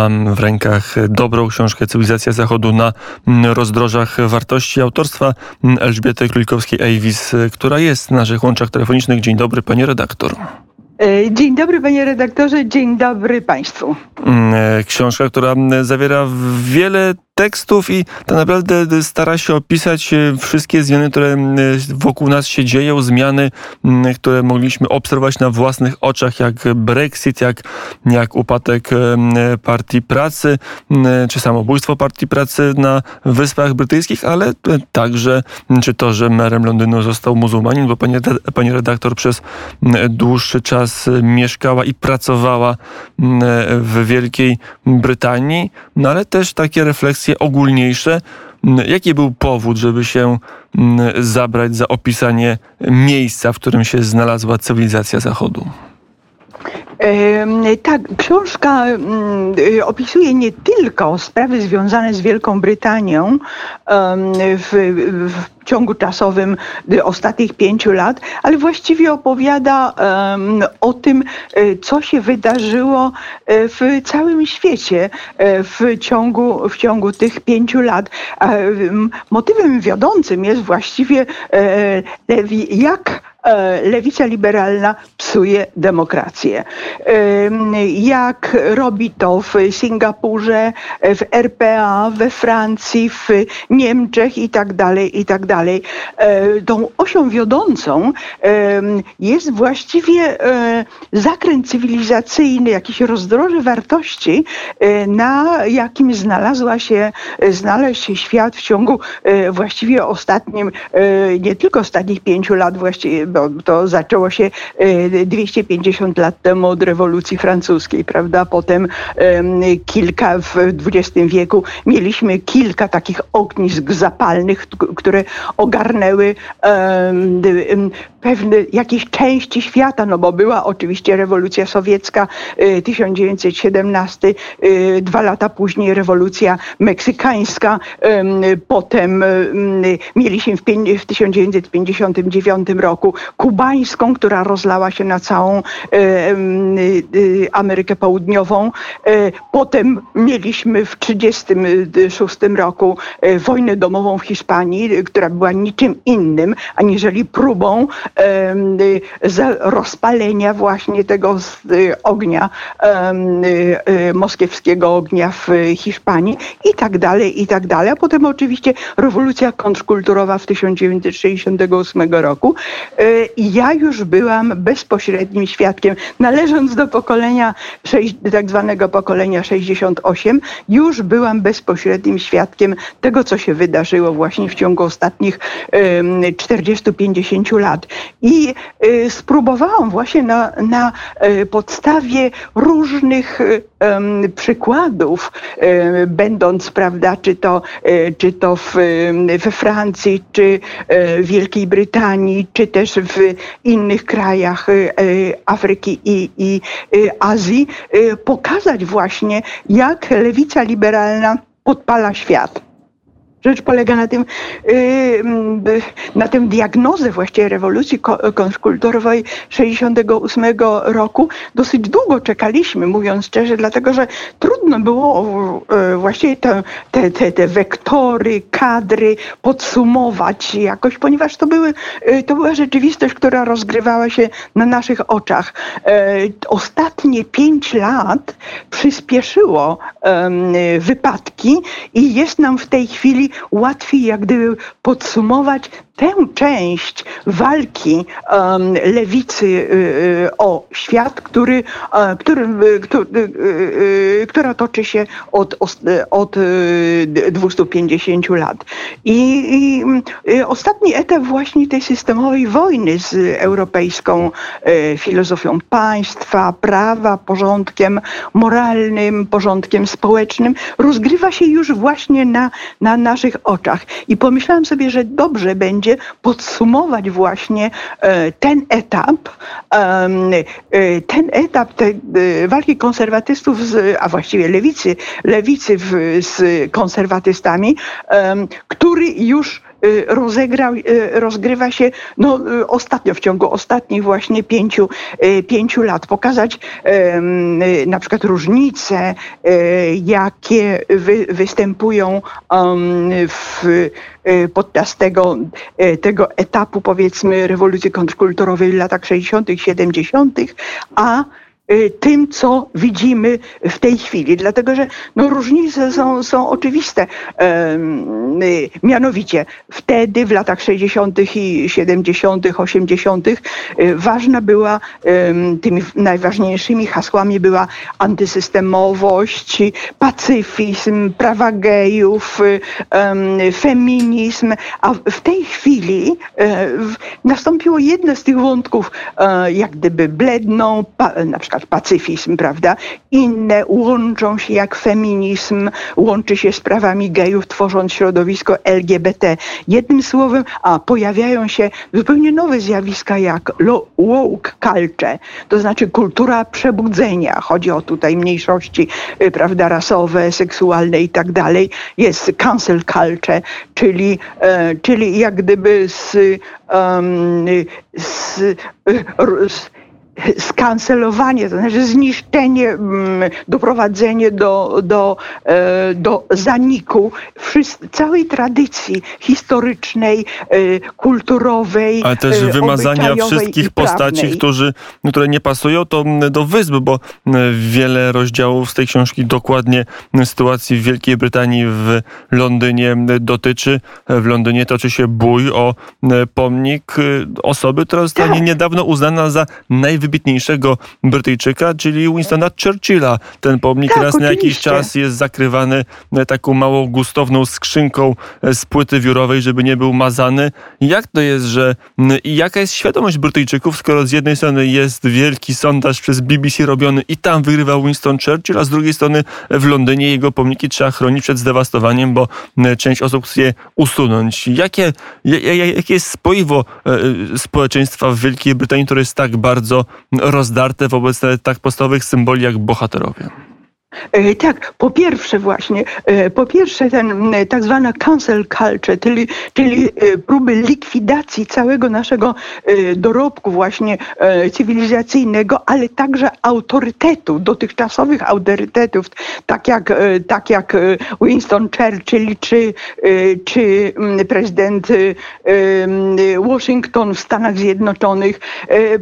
Mam w rękach dobrą książkę Cywilizacja Zachodu na rozdrożach wartości autorstwa Elżbiety Królikowskiej-Ejwis, która jest w naszych łączach telefonicznych. Dzień dobry, panie redaktor. E, dzień dobry panie redaktorze, dzień dobry państwu. E, książka, która zawiera wiele tekstów i tak naprawdę stara się opisać e, wszystkie zmiany, które wokół nas się dzieją, zmiany, które mogliśmy obserwować na własnych oczach, jak Brexit, jak, jak upadek Partii Pracy, czy samobójstwo Partii Pracy na Wyspach Brytyjskich, ale także czy to, że merem Londynu został muzułmanin, bo pani, pani redaktor przez dłuższy czas mieszkała i pracowała w Wielkiej Brytanii, no ale też takie refleksje ogólniejsze. Jaki był powód, żeby się zabrać za opisanie miejsca, w którym się znalazła cywilizacja Zachodu? Tak, książka y, opisuje nie tylko sprawy związane z Wielką Brytanią w, w ciągu czasowym ostatnich pięciu lat, ale właściwie opowiada o tym, e, co się wydarzyło e, w całym świecie e, w ciągu, w ciągu tych pięciu lat. Motywem wiodącym jest właściwie jak lewica liberalna psuje demokrację. Jak robi to w Singapurze, w RPA, we Francji, w Niemczech i tak dalej, i tak dalej. E, tą osią wiodącą jest właściwie e, zakręt cywilizacyjny, jakieś rozdroże wartości, e, na jakim znalazła się, znalazł się świat w ciągu właściwie ostatnim, nie tylko ostatnich pięciu lat, właściwie, bo to zaczęło się 250 lat temu od rewolucji francuskiej, prawda? Potem kilka w XX wieku mieliśmy kilka takich ognisk zapalnych, które ogarnęły pewne jakieś części świata, no bo była oczywiście rewolucja sowiecka 1917, y, y, dwa lata później rewolucja meksykańska, potem mieliśmy w 1959 roku kubańską, która rozlała się na całą y, Amerykę Południową, potem mieliśmy w 1936 roku wojnę domową w Hiszpanii, która była niczym innym, aniżeli próbą rozpalenia właśnie tego ognia, y, moskiewskiego ognia w Hiszpanii i tak dalej, i tak dalej. A potem oczywiście rewolucja kontrkulturowa w 1968 roku. Y, ja już byłam bezpośrednim świadkiem, należąc do pokolenia, tak zwanego pokolenia 68, już byłam bezpośrednim świadkiem tego, co się wydarzyło właśnie w ciągu ostatnich 40-50 lat. I y, spróbowałam właśnie na, na y, podstawie różnych przykładów, będąc, prawda, czy to, y, czy to w, we Francji, czy w Wielkiej Brytanii, czy też w innych krajach Afryki i, i Azji, pokazać właśnie, jak lewica liberalna podpala świat. Rzecz polega na tym, y, na tym diagnozę właściwie rewolucji kontrkulturowej 68 roku. Dosyć długo czekaliśmy, mówiąc szczerze, dlatego że trudno było y, właściwie te, te, te, wektory, kadry podsumować jakoś, ponieważ to, były, y, to była rzeczywistość, która rozgrywała się na naszych oczach. Ostatnie pięć lat przyspieszyło wypadki i jest nam w tej chwili łatwiej jak gdyby podsumować tę część walki um, lewicy y, y, o świat, który, uh, który, y, która toczy się od, od 250 lat. I, i ostatni etap właśnie tej systemowej wojny z europejską filozofią państwa, prawa, porządkiem moralnym, porządkiem społecznym rozgrywa się już właśnie na, na naszych oczach. I pomyślałam sobie, że dobrze będzie, podsumować właśnie e, ten etap, e, ten etap tej e, walki konserwatystów, z, a właściwie lewicy, lewicy w, z konserwatystami, który już rozegrał, rozgrywa się no, ostatnio, w ciągu ostatnich właśnie pięciu, pięciu lat. Pokazać na przykład różnice, jakie wy, występują w podczas tego, tego etapu, powiedzmy, rewolucji kontrkulturowej w latach 60., 70., a Y, tym, co widzimy w tej chwili. Dlatego, że no, różnice są, są oczywiste. Y, mianowicie wtedy, w latach 60. i 70., 80., y, ważna była, tymi najważniejszymi hasłami była antysystemowość, pacyfizm, prawa gejów, feminizm, a w tej chwili nastąpiło jedno z tych wątków, e, jak gdyby bledną, na przykład pacyfizm, prawda? Inne łączą się jak feminizm, łączy się z prawami gejów, tworząc środowisko LGBT. Jednym słowem, a pojawiają się zupełnie nowe zjawiska jak woke culture, to znaczy kultura przebudzenia. Chodzi o tutaj mniejszości, y, prawda, rasowe, seksualne i tak dalej. Jest cancel culture, czyli, e, czyli jak gdyby z, um, z, z skancelowanie, to znaczy zniszczenie, mm, doprowadzenie do, do, e, do zaniku całej tradycji historycznej, e, kulturowej. Ale też e, wymazania wszystkich postaci, którzy, które nie pasują to do wysp, bo wiele rozdziałów z tej książki dokładnie sytuacji w Wielkiej Brytanii, w Londynie dotyczy. W Londynie toczy się bój o pomnik osoby, która zostanie tak. niedawno uznana za najwybitniejszą najwybitniejszego Brytyjczyka, czyli Winstona Churchilla. Ten pomnik tak, raz oczywiście. na jakiś czas jest zakrywany e, taką małą gustowną skrzynką e, z płyty wiórowej, żeby nie był mazany. Jak to jest, że i jaka jest świadomość Brytyjczyków, skoro z jednej strony jest wielki sondaż przez BBC robiony i tam wygrywa Winston Churchill, a z drugiej strony w Londynie jego pomniki trzeba chronić przed zdewastowaniem, bo część osób chce je usunąć. Jakie, jakie jest spoiwo e, społeczeństwa w Wielkiej Brytanii, które jest tak bardzo rozdarte wobec tak podstawowych symboli jak bohaterowie. E, tak, po pierwsze właśnie, e, po pierwsze ten tak zwana cancel culture, czyli, czyli e, próby likwidacji całego naszego dorobku właśnie cywilizacyjnego, ale także autorytetu, dotychczasowych autorytetów, tak jak, tak jak Winston Churchill czy, czy prezydent Washington w Stanach Zjednoczonych,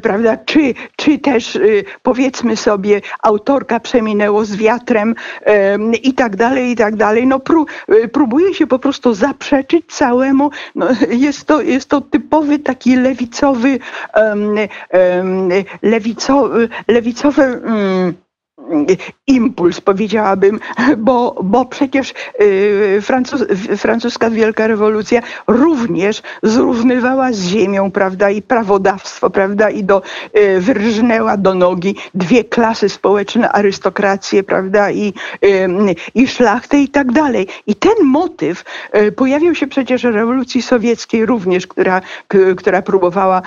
prawda, czy, czy też powiedzmy sobie autorka Przeminęło z i tak dalej, i tak dalej. No, pró y, próbuje się po prostu zaprzeczyć całemu. No, jest, to, jest to typowy taki lewicowy, um, um, lewicowy, lewicowy um, impuls, powiedziałabym, bo, bo przecież y, francuska wielka rewolucja również zrównywała z ziemią, prawda, i prawodawstwo, prawda, i do, y, wyrżnęła do nogi dwie klasy społeczne, arystokrację, prawda, i, y, i szlachtę i tak dalej. I ten motyw pojawił się przecież w rewolucji sowieckiej również, która, która próbowała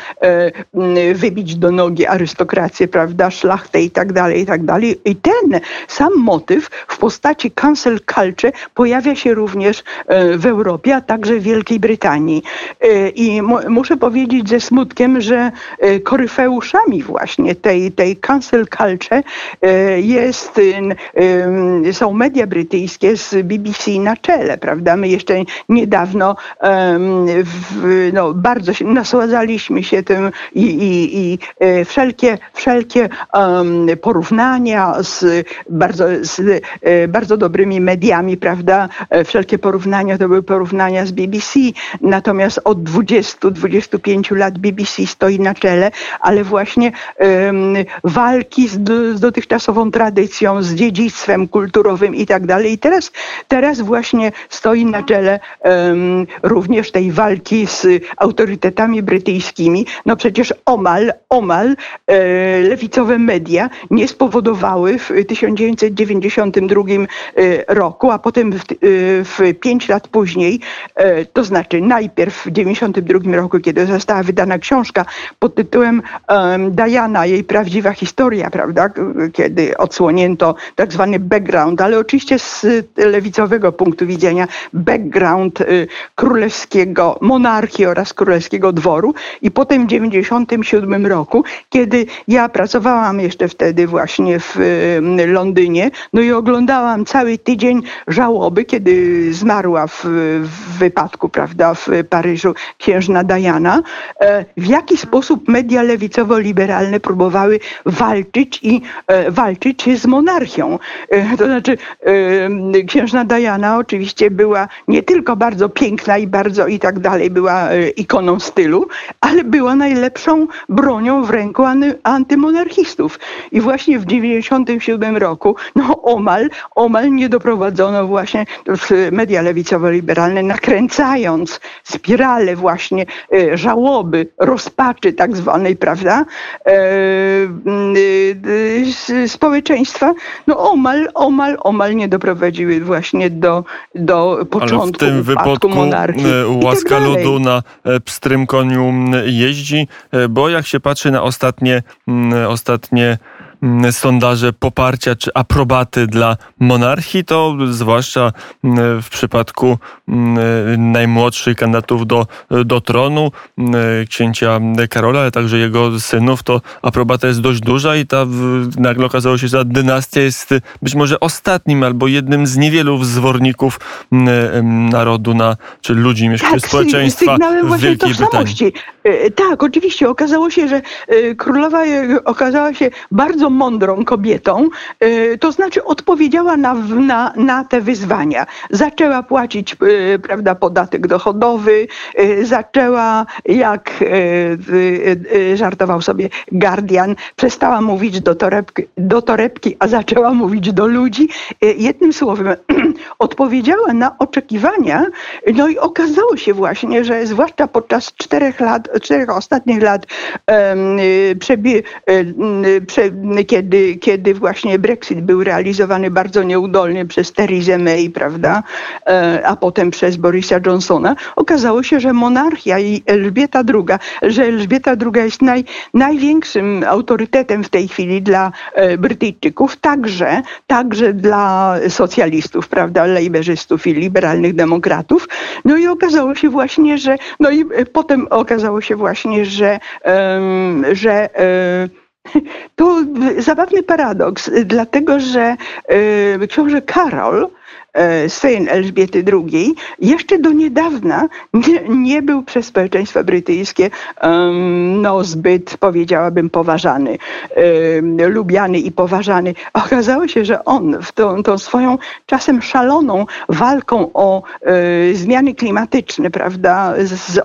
wybić do nogi arystokrację, prawda, szlachtę i tak dalej, i tak dalej i ten sam motyw w postaci cancel culture pojawia się również e, w Europie, a także w Wielkiej Brytanii. E, I muszę powiedzieć ze smutkiem, że e, koryfeuszami właśnie tej, tej cancel culture jest, są media brytyjskie z BBC na czele, prawda? My jeszcze niedawno no, bardzo się, nasładzaliśmy się tym i, i, i wszelkie, wszelkie porównania z bardzo, z e, bardzo dobrymi mediami, prawda? E, wszelkie porównania to były porównania z BBC, natomiast od 20-25 lat BBC stoi na czele, ale właśnie um, walki z, z dotychczasową tradycją, z dziedzictwem kulturowym i tak dalej. I teraz, teraz właśnie stoi na czele um, również tej walki z autorytetami brytyjskimi. No przecież omal, omal e, lewicowe media nie spowodowały, w 1992 roku, a potem w, w pięć lat później, to znaczy najpierw w 1992 roku, kiedy została wydana książka pod tytułem Diana, jej prawdziwa historia, prawda, kiedy odsłonięto tak zwany background, ale oczywiście z lewicowego punktu widzenia background królewskiego monarchii oraz królewskiego dworu. I potem w 1997 roku, kiedy ja pracowałam jeszcze wtedy właśnie w Londynie, no i oglądałam cały tydzień żałoby, kiedy zmarła w, w wypadku, prawda, w Paryżu księżna Diana, e, w jaki sposób media lewicowo-liberalne próbowały walczyć i e, walczyć z monarchią. E, to znaczy księżna Diana oczywiście była nie tylko bardzo piękna i bardzo i tak dalej, była ikoną stylu, ale była najlepszą bronią w ręku antymonarchistów. I właśnie w 1997 roku, no omal, omal nie doprowadzono właśnie media lewicowo-liberalne, nakręcając spiralę właśnie e, żałoby, rozpaczy tak zwanej, prawda, e, e, społeczeństwa, no omal, omal, omal nie doprowadziły właśnie do, do początku Ale w tym wypadku monarchii. Tak łaska tak ludu na pstrym koniu jeździ, bo jak się patrzy na ostatnie, ostatnie sondaże poparcia czy aprobaty dla monarchii, to zwłaszcza mm, w przypadku mm, najmłodszych kandydatów do, do tronu, księcia Karola, ale także jego synów, to aprobata jest dość duża i ta nagle okazało się, że ta dynastia jest być może ostatnim albo jednym z niewielu zworników narodu na, czy ludzi, tak, społeczeństwa w Wielkiej Brytanii. E, tak, oczywiście. Okazało się, że e, królowa e, okazała się bardzo mądrą kobietą, y, to znaczy odpowiedziała na, na, na te wyzwania. Zaczęła płacić y, prawda, podatek dochodowy, y, zaczęła, jak żartował sobie Guardian, przestała mówić do torebki, do torebki, a zaczęła mówić do ludzi. Jednym słowem, odpowiedziała na oczekiwania, no i okazało się właśnie, że zwłaszcza podczas czterech lat, czterech ostatnich lat, przebie, prze, kiedy, kiedy właśnie Brexit był realizowany bardzo nieudolnie przez Theresa May, prawda, e, a potem przez Borisa Johnsona, okazało się, że monarchia i Elżbieta II, że Elżbieta II jest naj, największym autorytetem w tej chwili dla e, Brytyjczyków, także, także dla socjalistów, prawda, lejberzystów i liberalnych demokratów. No i okazało się właśnie, że, no i potem okazało się właśnie, że, um, że um, to zabawny paradoks, dlatego że y, książę Karol syn Elżbiety II, jeszcze do niedawna nie, nie był przez społeczeństwo brytyjskie no, zbyt, powiedziałabym, poważany, lubiany i poważany. Okazało się, że on w tą, tą swoją czasem szaloną walką o e, zmiany klimatyczne, prawda, z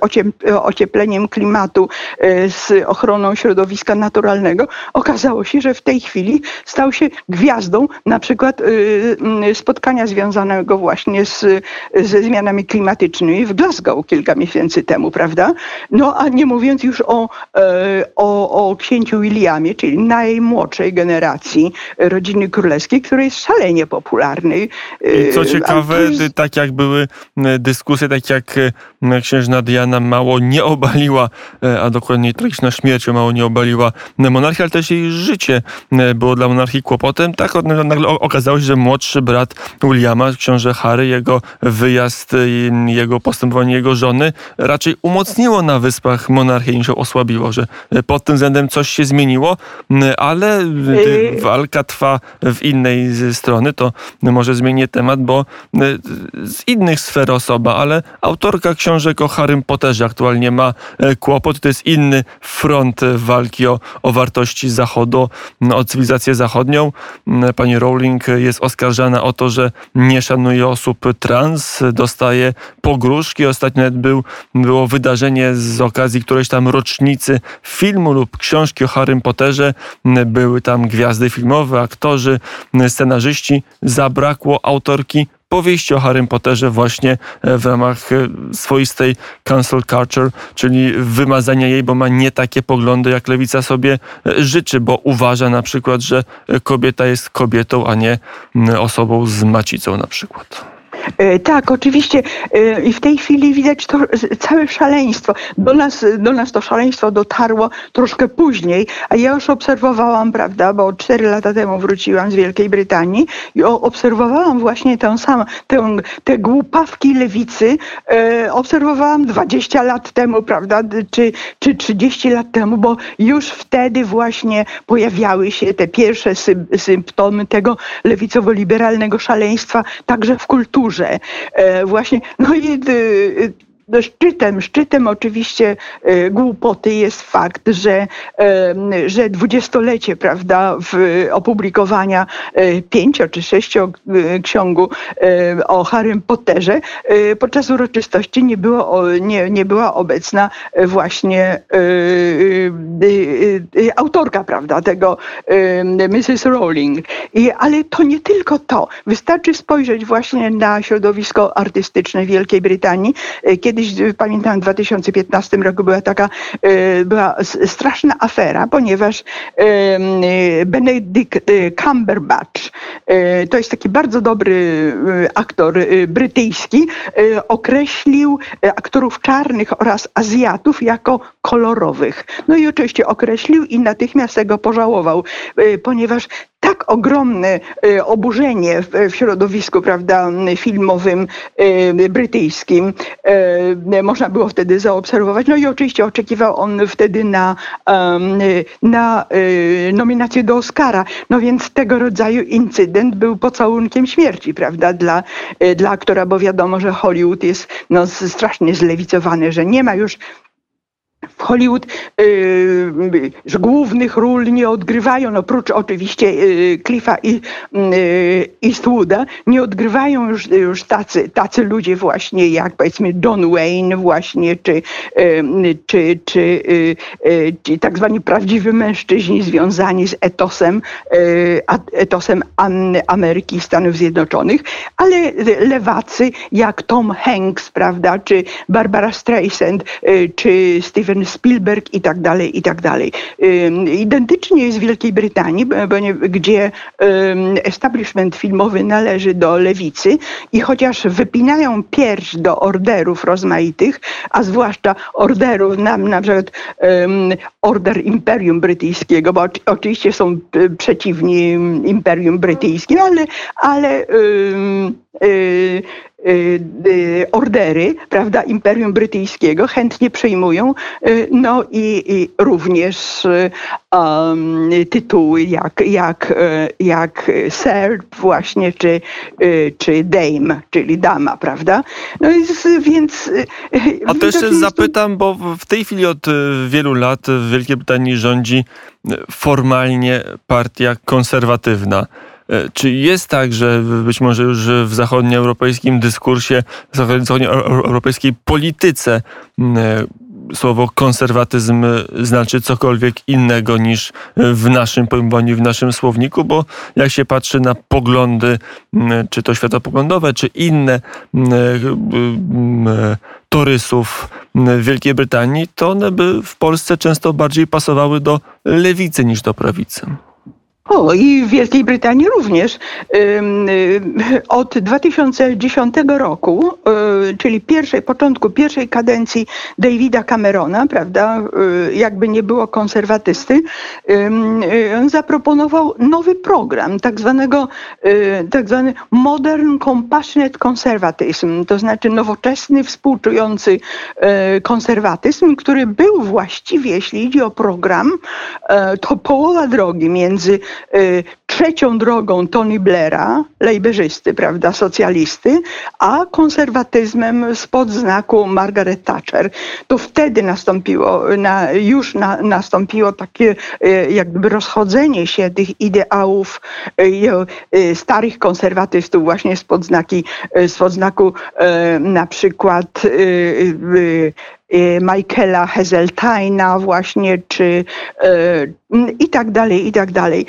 ociepleniem klimatu, e, z ochroną środowiska naturalnego, okazało się, że w tej chwili stał się gwiazdą na przykład e, spotkania związane związanego właśnie z, ze zmianami klimatycznymi w Glasgow kilka miesięcy temu, prawda? No a nie mówiąc już o, e, o, o księciu Williamie, czyli najmłodszej generacji rodziny królewskiej, który jest szalenie popularny. I co e, ciekawe, jest... tak jak były dyskusje, tak jak księżna Diana mało nie obaliła, e, a dokładniej tragiczna śmierć mało nie obaliła monarchii, ale też jej życie było dla monarchii kłopotem. Tak nagle okazało się, że młodszy brat Williama książę Harry, jego wyjazd, jego postępowanie jego żony raczej umocniło na wyspach monarchię niż ją osłabiło, że pod tym względem coś się zmieniło, ale yy. walka trwa w innej strony, to może zmienię temat, bo z innych sfer osoba, ale autorka książek o Harrym Potterze aktualnie ma e, kłopot. To jest inny front walki o, o wartości Zachodu, o cywilizację zachodnią. Pani Rowling jest oskarżana o to, że nie nie szanuje osób trans, dostaje pogróżki. Ostatnio nawet był, było wydarzenie z okazji którejś tam rocznicy filmu lub książki o Harrym Potterze. Były tam gwiazdy filmowe, aktorzy, scenarzyści. Zabrakło autorki opowieści o Harrym Potterze właśnie w ramach swoistej cancel culture, czyli wymazania jej, bo ma nie takie poglądy, jak lewica sobie życzy, bo uważa na przykład, że kobieta jest kobietą, a nie osobą z macicą na przykład. E, tak, oczywiście e, i w tej chwili widać to całe szaleństwo. Do nas, do nas to szaleństwo dotarło troszkę później, a ja już obserwowałam, prawda, bo cztery lata temu wróciłam z Wielkiej Brytanii i obserwowałam właśnie tę samą, tę, te głupawki lewicy, e, obserwowałam 20 lat temu, prawda, czy, czy 30 lat temu, bo już wtedy właśnie pojawiały się te pierwsze symptomy tego lewicowo-liberalnego szaleństwa, także w kulturze górze. E, właśnie, no i no szczytem, szczytem oczywiście e, głupoty jest fakt, że, że dwudziestolecie, prawda, w opublikowania e, pięcio czy sześcio ksiągu o Harrym Potterze podczas uroczystości nie, było, nie, nie była obecna właśnie autorka, prawda, tego Mrs. Rowling. I, ale to nie tylko to. Wystarczy spojrzeć właśnie na środowisko artystyczne Wielkiej Brytanii, kiedy kiedyś, pamiętam, w 2015 roku była taka e, była straszna afera, ponieważ Benedict e, Cumberbatch, e, to jest taki bardzo dobry aktor brytyjski, określił aktorów czarnych oraz Azjatów jako kolorowych. No i oczywiście określił i natychmiast tego pożałował, ponieważ tak ogromne y, oburzenie w środowisku prawda, filmowym y, brytyjskim y, można było wtedy zaobserwować. No i oczywiście oczekiwał on wtedy na, na nominację do Oscara. No więc tego rodzaju incydent był pocałunkiem śmierci, prawda, dla, dla aktora, bo wiadomo, że Hollywood jest no, strasznie zlewicowany, że nie ma już w Hollywood y, że głównych ról nie odgrywają, oprócz oczywiście y, Cliffa i y, Eastwooda, nie odgrywają już, już tacy, tacy ludzie właśnie jak powiedzmy Don Wayne właśnie, czy, czy, czy, czy tak zwani prawdziwi mężczyźni związani z etosem, etosem Ameryki i Stanów Zjednoczonych, ale lewacy jak Tom Hanks, prawda, czy Barbara Streisand, czy Steven Spielberg i tak dalej, i tak dalej. Identycznie jest w Wielkiej Brytanii, gdzie establishment filmowy należy do lewicy i chociaż wypinają pierś do orderów rozmaitych, a zwłaszcza orderów na, na przykład order Imperium Brytyjskiego, bo oczywiście są przeciwni Imperium Brytyjskim, ale, ale Y, y, ordery, prawda, Imperium Brytyjskiego chętnie przyjmują, y, no i, i również um, tytuły jak, jak, jak Sir właśnie, czy, czy Dame, czyli dama, prawda? No więc... więc A to jeszcze zapytam, bo w tej chwili od wielu lat w Wielkiej Brytanii rządzi formalnie partia konserwatywna. E, czy jest tak, że być może już w zachodnioeuropejskim dyskursie, w zachodnioeuropejskiej polityce e, słowo konserwatyzm znaczy cokolwiek innego niż w naszym pojmowaniu, w naszym słowniku, bo jak się patrzy na poglądy, czy to światopoglądowe, czy inne e, torysów Wielkiej Brytanii, to one by w Polsce często bardziej pasowały do lewicy niż do prawicy. O, i w Wielkiej Brytanii również. Od 2010 roku, y, czyli pierwszej, początku pierwszej kadencji Davida Camerona, prawda, y, jakby nie było konserwatysty, y, on zaproponował nowy program, tak zwanego, tak zwany Modern Compassionate Conservatism, to znaczy nowoczesny, współczujący konserwatyzm, który był właściwie, jeśli idzie o program, to połowa drogi między Y, trzecią drogą Tony Blaira, lejberzysty, prawda, socjalisty, a konserwatyzmem spod znaku Margaret Thatcher. To wtedy nastąpiło, na, już na, nastąpiło takie y, jakby rozchodzenie się tych ideałów y, starych konserwatystów właśnie spod, znaki, spod znaku na przykład Michaela Heseltina właśnie, czy i tak dalej, i tak dalej.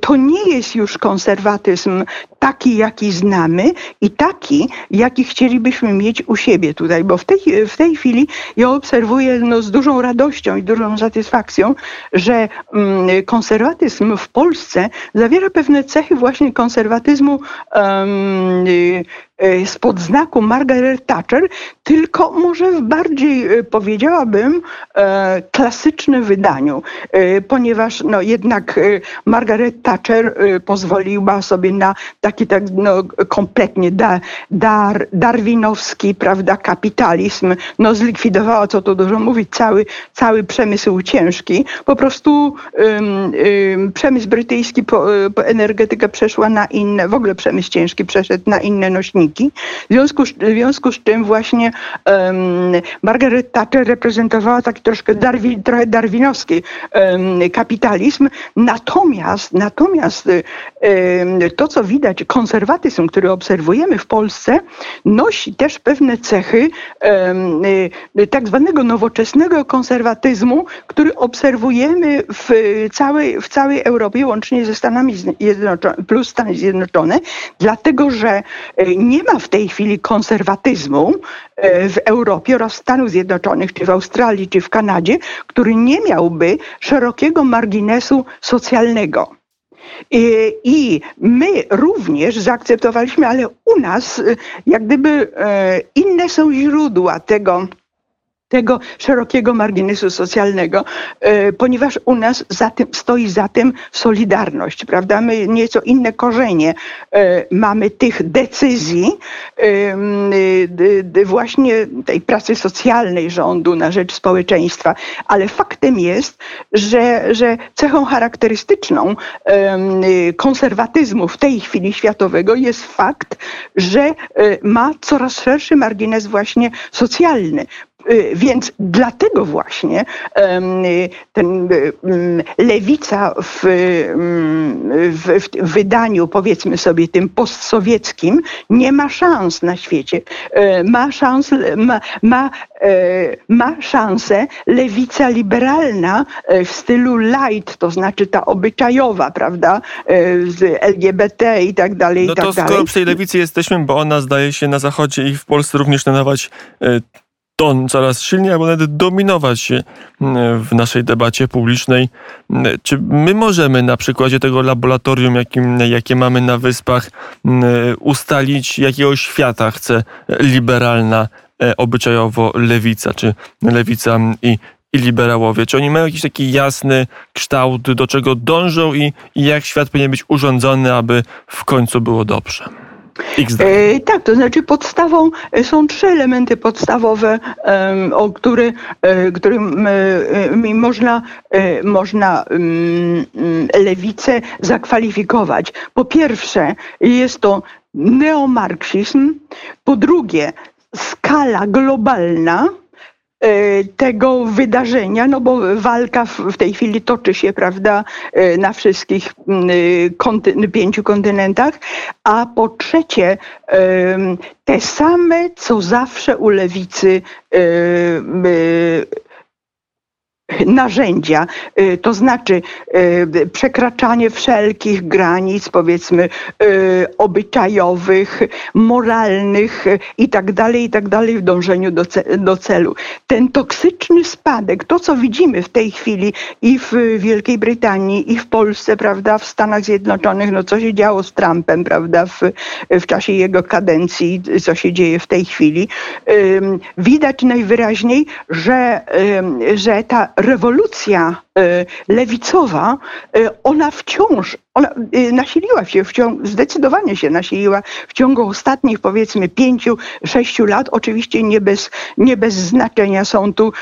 To nie jest już konserwatyzm taki, jaki znamy i taki, jaki chcielibyśmy mieć u siebie tutaj, bo w tej, w tej chwili ja obserwuję no, z dużą radością i dużą satysfakcją, że mm, konserwatyzm w Polsce zawiera pewne cechy właśnie konserwatyzmu um, spod znaku Margaret Thatcher, tylko może w bardziej, e, powiedziałabym, klasycznym wydaniu, ponieważ no, jednak Margaret Thatcher pozwoliła sobie na taki tak no, kompletnie da, dar, darwinowski prawda, kapitalizm, no, zlikwidowała, co tu dużo mówić, cały, cały przemysł ciężki. Po prostu um, um, przemysł brytyjski, po, po energetyka przeszła na inne, w ogóle przemysł ciężki przeszedł na inne nośniki. W związku, w związku z czym właśnie um, Margaret Thatcher reprezentowała taki troszkę darwi, trochę darwinowski kapitalizm. Natomiast, natomiast to, co widać, konserwatyzm, który obserwujemy w Polsce, nosi też pewne cechy tak zwanego nowoczesnego konserwatyzmu, który obserwujemy w całej, w całej Europie, łącznie ze Stanami Zjednoczonymi, plus Stany Zjednoczone, dlatego że e, nie ma w tej chwili konserwatyzmu e, w Europie oraz w Stanach Zjednoczonych, czy w Australii, czy w Kanadzie, który nie miałby szerokiego marginesu socjalnego. I, my również zaakceptowaliśmy, ale u nas jak gdyby e, inne są źródła tego, tego szerokiego marginesu socjalnego, e, ponieważ u nas za tym, stoi za tym solidarność, prawda? My nieco inne korzenie e, mamy tych decyzji e, właśnie tej pracy socjalnej rządu na rzecz społeczeństwa, ale faktem jest, że, że cechą charakterystyczną konserwatyzmu w tej chwili światowego jest fakt, że ma coraz szerszy margines właśnie socjalny. Y, więc dlatego właśnie ten lewica w, w, w, wydaniu, powiedzmy sobie, tym postsowieckim nie ma szans na świecie. E, ma, szans, ma, ma, e, ma szansę lewica liberalna w stylu light, to znaczy ta obyczajowa, prawda, z LGBT i tak dalej. No i tak to skoro dalej. przy tej lewicy jesteśmy, bo ona zdaje się na Zachodzie i w Polsce również nadawać ton coraz silniej, albo nawet dominować w naszej debacie publicznej. Czy my możemy na przykładzie tego laboratorium, jakim, jakie mamy na Wyspach, ustalić, jakiego świata chce liberalna, e, obyczajowo lewica, czy lewica i, i liberałowie? Czy oni mają jakiś taki jasny kształt, do czego dążą i, i jak świat powinien być urządzony, aby w końcu było dobrze? E, tak, to znaczy podstawą e, są trzy elementy podstawowe, e, o który, e, którym e, można, e, można mm, mm, lewicę zakwalifikować. Po pierwsze jest to neomarksizm, po drugie skala globalna, tego wydarzenia, no bo walka w, tej chwili toczy się, prawda, e, na wszystkich konty, pięciu kontynentach, a po trzecie te same, co zawsze u lewicy narzędzia, y, to znaczy y, przekraczanie wszelkich granic, powiedzmy, y, obyczajowych, moralnych i tak dalej, i tak dalej w dążeniu do, do celu. Ten toksyczny spadek, to co widzimy w tej chwili i w Wielkiej Brytanii, i w Polsce, prawda, w Stanach Zjednoczonych, no co się działo z Trumpem, prawda, w, w czasie jego kadencji, co się dzieje w tej chwili, widać najwyraźniej, że, że ta rewolucja e, lewicowa, e, ona wciąż, ona e, nasiliła się, wciąż, zdecydowanie się nasiliła w ciągu ostatnich powiedzmy pięciu, sześciu lat. Oczywiście nie bez, nie bez znaczenia są tu,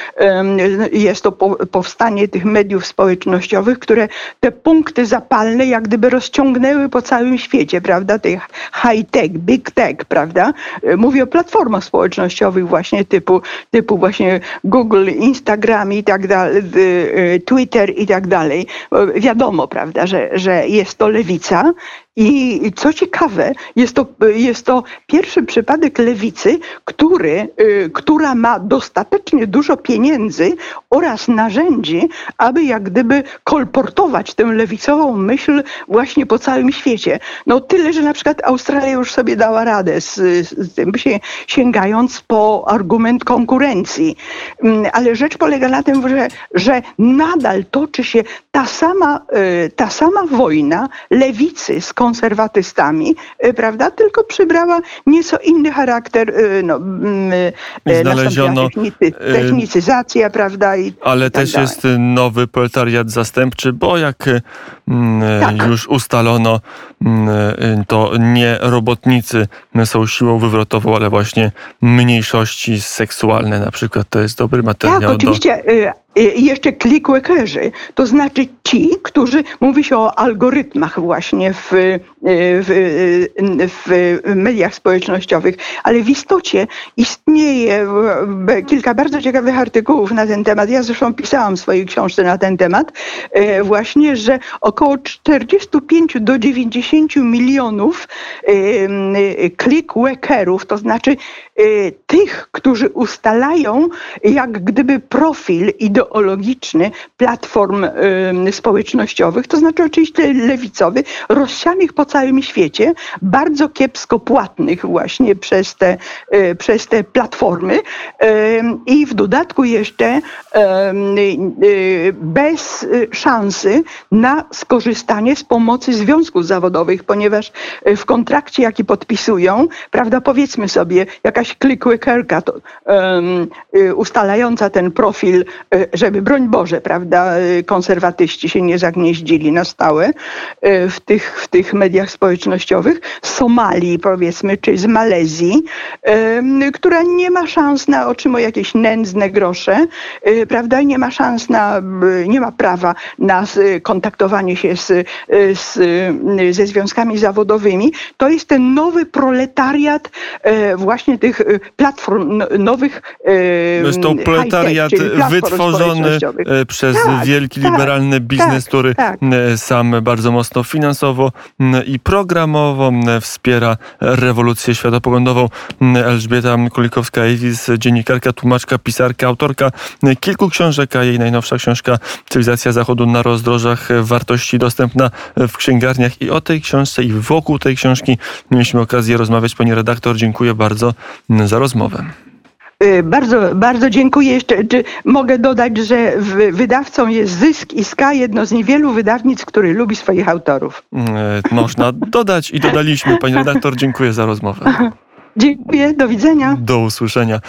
jest to powstanie tych mediów społecznościowych, które te punkty zapalne jak gdyby rozciągnęły po całym świecie, prawda, tych high-tech, big tech, prawda. Mówię o platformach społecznościowych właśnie typu, typu właśnie Google, Instagram i tak dalej, Y, Twitter i tak dalej. Wiadomo, prawda, że, że jest to lewica I co ciekawe, jest to, jest to pierwszy przypadek lewicy, który, y, która ma dostatecznie dużo pieniędzy oraz narzędzi, aby jak gdyby kolportować tę lewicową myśl właśnie po całym świecie. No tyle, że na przykład Australia już sobie dała radę z, z tym, sięgając po argument konkurencji. Mm, ale rzecz polega na tym, że, że nadal toczy się ta sama, y, ta sama wojna lewicy z konserwatystami, y, prawda? Tylko przybrała nieco inny charakter, y, no, mm, znaleziono technicy, technicyzacja, prawda? I, ale tak też dalej. jest nowy proletariat zastępczy, bo jak mm, tak. już ustalono, to nie robotnicy są siłą wywrotową, ale właśnie mniejszości seksualne na przykład. To jest dobry materiał. Tak, oczywiście. Do i jeszcze clickworkerzy, to znaczy ci, którzy, mówi się o algorytmach właśnie w, w, w, mediach społecznościowych, ale w istocie istnieje kilka bardzo ciekawych artykułów na ten temat. Ja zresztą pisałam w swojej książce na ten temat, właśnie, że około 45 do 90 milionów clickworkerów, to znaczy e, tych, którzy ustalają jak gdyby profil ideologiczny platform społecznościowych, to znaczy oczywiście lewicowych, rozsianych po całym świecie, bardzo kiepsko płatnych właśnie przez te, y, przez te platformy i w dodatku jeszcze bez szansy na skorzystanie z pomocy związków zawodowych, ponieważ w kontrakcie, jaki podpisują, prawda, powiedzmy sobie, jakaś clickworkerka to, um, ustalająca ten profil żeby broń Boże, prawda, konserwatyści się nie zagnieździli na stałe w tych, w tych mediach społecznościowych, z Somalii powiedzmy, czy z Malezji, która nie ma szans na otrzymuję jakieś nędzne grosze, prawda, nie ma szans na, nie ma prawa na kontaktowanie się z, z, ze związkami zawodowymi. To jest ten nowy proletariat e, właśnie tych platform, nowych Jest to proletariat wytworzony E, przez tak, wielki tak, liberalny biznes, tak, który tak. sam bardzo mocno finansowo i programowo wspiera rewolucję światopoglądową. Elżbieta Kulikowska-Ewis, dziennikarka, tłumaczka, pisarka, autorka kilku książek, a jej najnowsza książka Cywilizacja Zachodu na rozdrożach wartości dostępna w księgarniach. I o tej książce i wokół tej książki mieliśmy okazję rozmawiać. Pani redaktor, dziękuję bardzo za rozmowę. Y, bardzo, bardzo dziękuję. Jeszcze mogę dodać, że wydawcą jest Zysk i Ska, jedno z niewielu wydawnictw, który lubi swoich autorów. Y, można dodać i dodaliśmy. Pani redaktor, dziękuję za rozmowę. Dziękuję, do widzenia. Do usłyszenia.